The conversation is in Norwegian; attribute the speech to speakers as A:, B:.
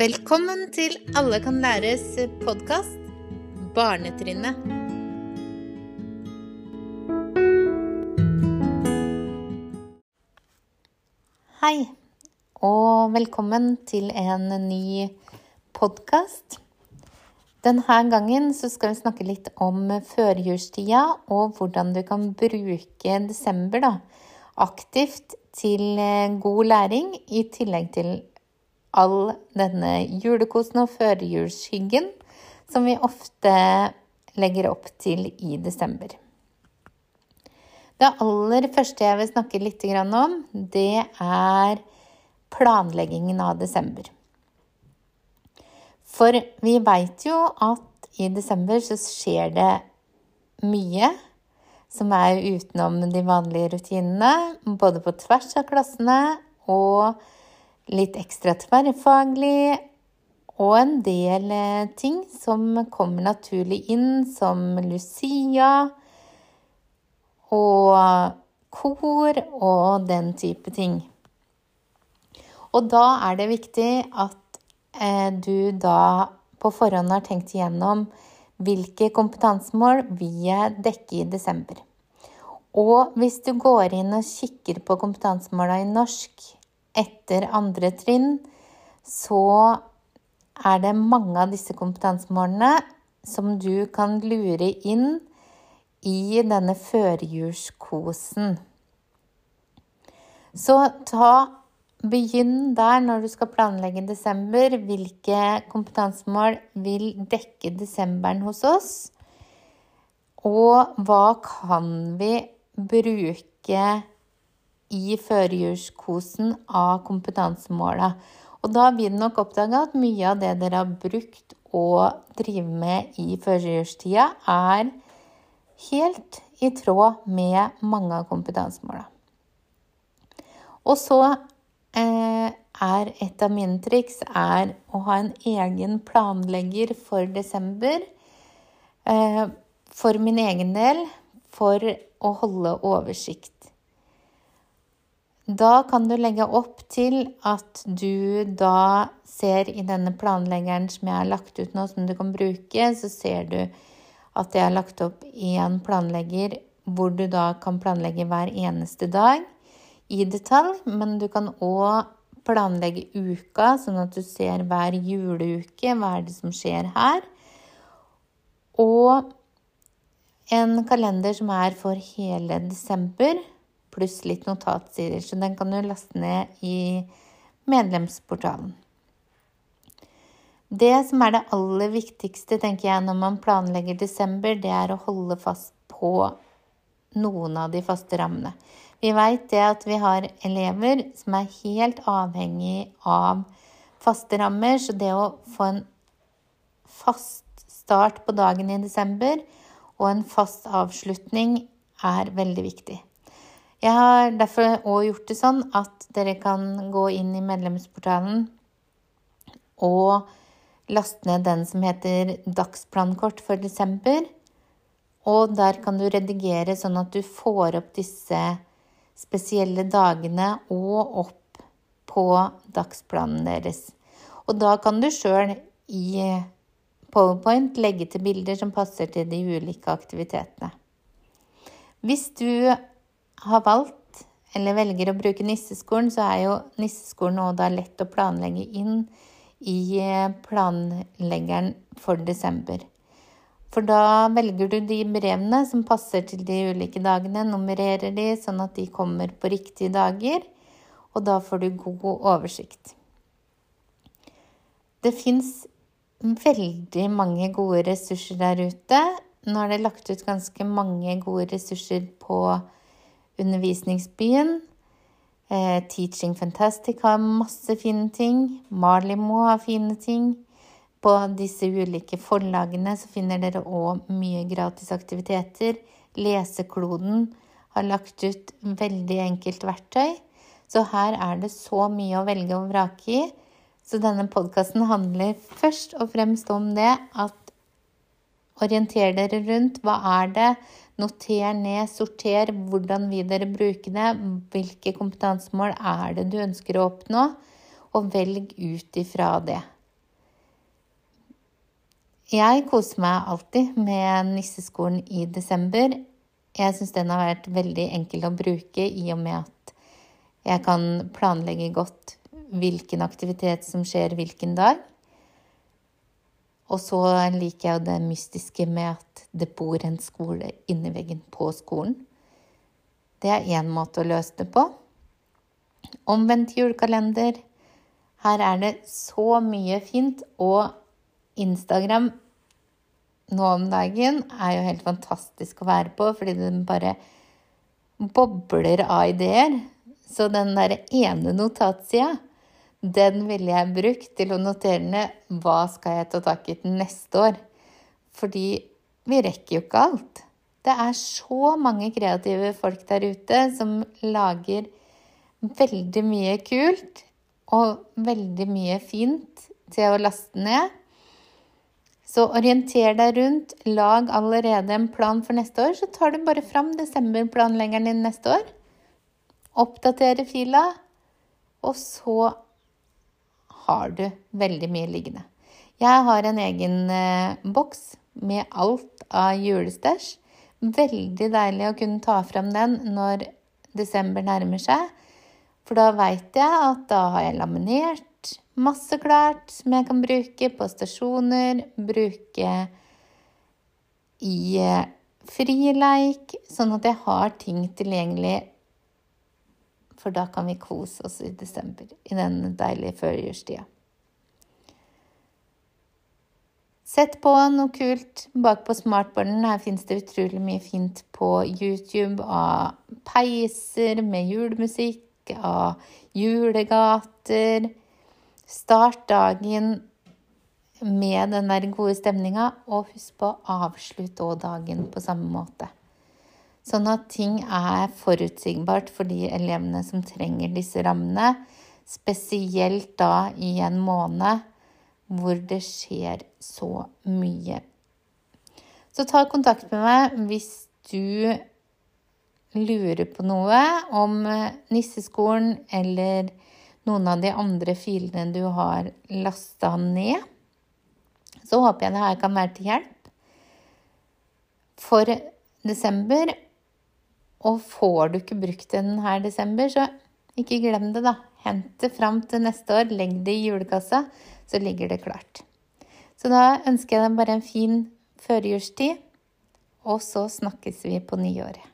A: Velkommen til Alle kan læres podkast Barnetrinnet. Hei, og velkommen til en ny podkast. Denne gangen skal vi snakke litt om førjulstida og hvordan du kan bruke desember da, aktivt til eh, god læring, i tillegg til all denne julekosen og førjulsskyggen som vi ofte legger opp til i desember. Det aller første jeg vil snakke litt om, det er planleggingen av desember. For vi veit jo at i desember så skjer det mye som er utenom de vanlige rutinene, både på tvers av klassene og litt ekstra tverrfaglig og en del eh, ting som kommer naturlig inn, som Lucia og kor og den type ting. Og da er det viktig at eh, du da på forhånd har tenkt igjennom hvilke kompetansemål vil jeg dekke i desember. Og hvis du går inn og kikker på kompetansemåla i norsk etter andre trinn, så er det mange av disse kompetansemålene som du kan lure inn i denne førjulskosen. Så ta Begynn der når du skal planlegge desember. Hvilke kompetansemål vil dekke desemberen hos oss? Og hva kan vi bruke i førjulskosen av kompetansemåla. Og da vil dere nok oppdage at mye av det dere har brukt og driver med i førjulstida, er helt i tråd med mange av kompetansemåla. Og så eh, er et av mine triks er å ha en egen planlegger for desember. Eh, for min egen del for å holde oversikt. Da kan du legge opp til at du da ser i denne planleggeren som jeg har lagt ut nå, som du kan bruke, så ser du at jeg har lagt opp én planlegger hvor du da kan planlegge hver eneste dag i detalj. Men du kan òg planlegge uka, sånn at du ser hver juleuke hva er det som skjer her. Og en kalender som er for hele desember pluss litt notatsider. Så den kan du laste ned i medlemsportalen. Det som er det aller viktigste tenker jeg, når man planlegger desember, det er å holde fast på noen av de faste rammene. Vi veit det at vi har elever som er helt avhengig av faste rammer, så det å få en fast start på dagen i desember og en fast avslutning er veldig viktig. Jeg har derfor òg gjort det sånn at dere kan gå inn i medlemsportalen og laste ned den som heter Dagsplankort for desember. Og der kan du redigere sånn at du får opp disse spesielle dagene og opp på dagsplanen deres. Og da kan du sjøl i Powerpoint legge til bilder som passer til de ulike aktivitetene. Hvis du har valgt eller velger å bruke nisseskolen, så er jo nisseskolen nå da lett å planlegge inn i eh, planleggeren for desember. For da velger du de brevene som passer til de ulike dagene, nummererer de sånn at de kommer på riktige dager, og da får du god oversikt. Det fins veldig mange gode ressurser der ute. Nå er det lagt ut ganske mange gode ressurser på Undervisningsbyen. Eh, Teaching Fantastic har masse fine ting. Marlimo har fine ting. På disse ulike forlagene så finner dere òg mye gratis aktiviteter. Lesekloden har lagt ut veldig enkelt verktøy. Så her er det så mye å velge og vrake i. Så denne podkasten handler først og fremst om det at orienter dere rundt. Hva er det Noter ned, sorter. Hvordan vil dere bruke det? Hvilke kompetansemål er det du ønsker å oppnå? Og velg ut ifra det. Jeg koser meg alltid med nisseskolen i desember. Jeg syns den har vært veldig enkel å bruke i og med at jeg kan planlegge godt hvilken aktivitet som skjer hvilken dag. Og så liker jeg jo det mystiske med at det bor en skole inni veggen på skolen. Det er én måte å løse det på. Omvendt julekalender. Her er det så mye fint. Og Instagram nå om dagen er jo helt fantastisk å være på, fordi den bare bobler av ideer. Så den derre ene notatsida, den ville jeg brukt til å notere ned hva skal jeg ta tak i til neste år. Fordi vi rekker jo ikke alt. Det er så mange kreative folk der ute som lager veldig mye kult og veldig mye fint til å laste ned. Så orienter deg rundt. Lag allerede en plan for neste år. Så tar du bare fram desemberplanleggeren din neste år. Oppdatere fila. Og så har du veldig mye liggende. Jeg har en egen eh, boks med alt av julestæsj. Veldig deilig å kunne ta fram den når desember nærmer seg. For da veit jeg at da har jeg laminert masse klart som jeg kan bruke på stasjoner, bruke i eh, frileik, sånn at jeg har ting tilgjengelig. For da kan vi kose oss i desember, i den deilige førjulstida. Sett på noe kult bak på smartboarden. Her fins det utrolig mye fint på YouTube av peiser med julemusikk av julegater. Start dagen med den der gode stemninga, og husk på å avslutte dagen på samme måte. Sånn at ting er forutsigbart for de elevene som trenger disse rammene. Spesielt da i en måned hvor det skjer så mye. Så ta kontakt med meg hvis du lurer på noe om nisseskolen eller noen av de andre filene du har lasta ned, så håper jeg det her kan være til hjelp for desember. Og får du ikke brukt den her desember, så ikke glem det, da. Hent det fram til neste år. Legg det i julekassa, så ligger det klart. Så da ønsker jeg deg bare en fin førjulstid, og så snakkes vi på nyåret.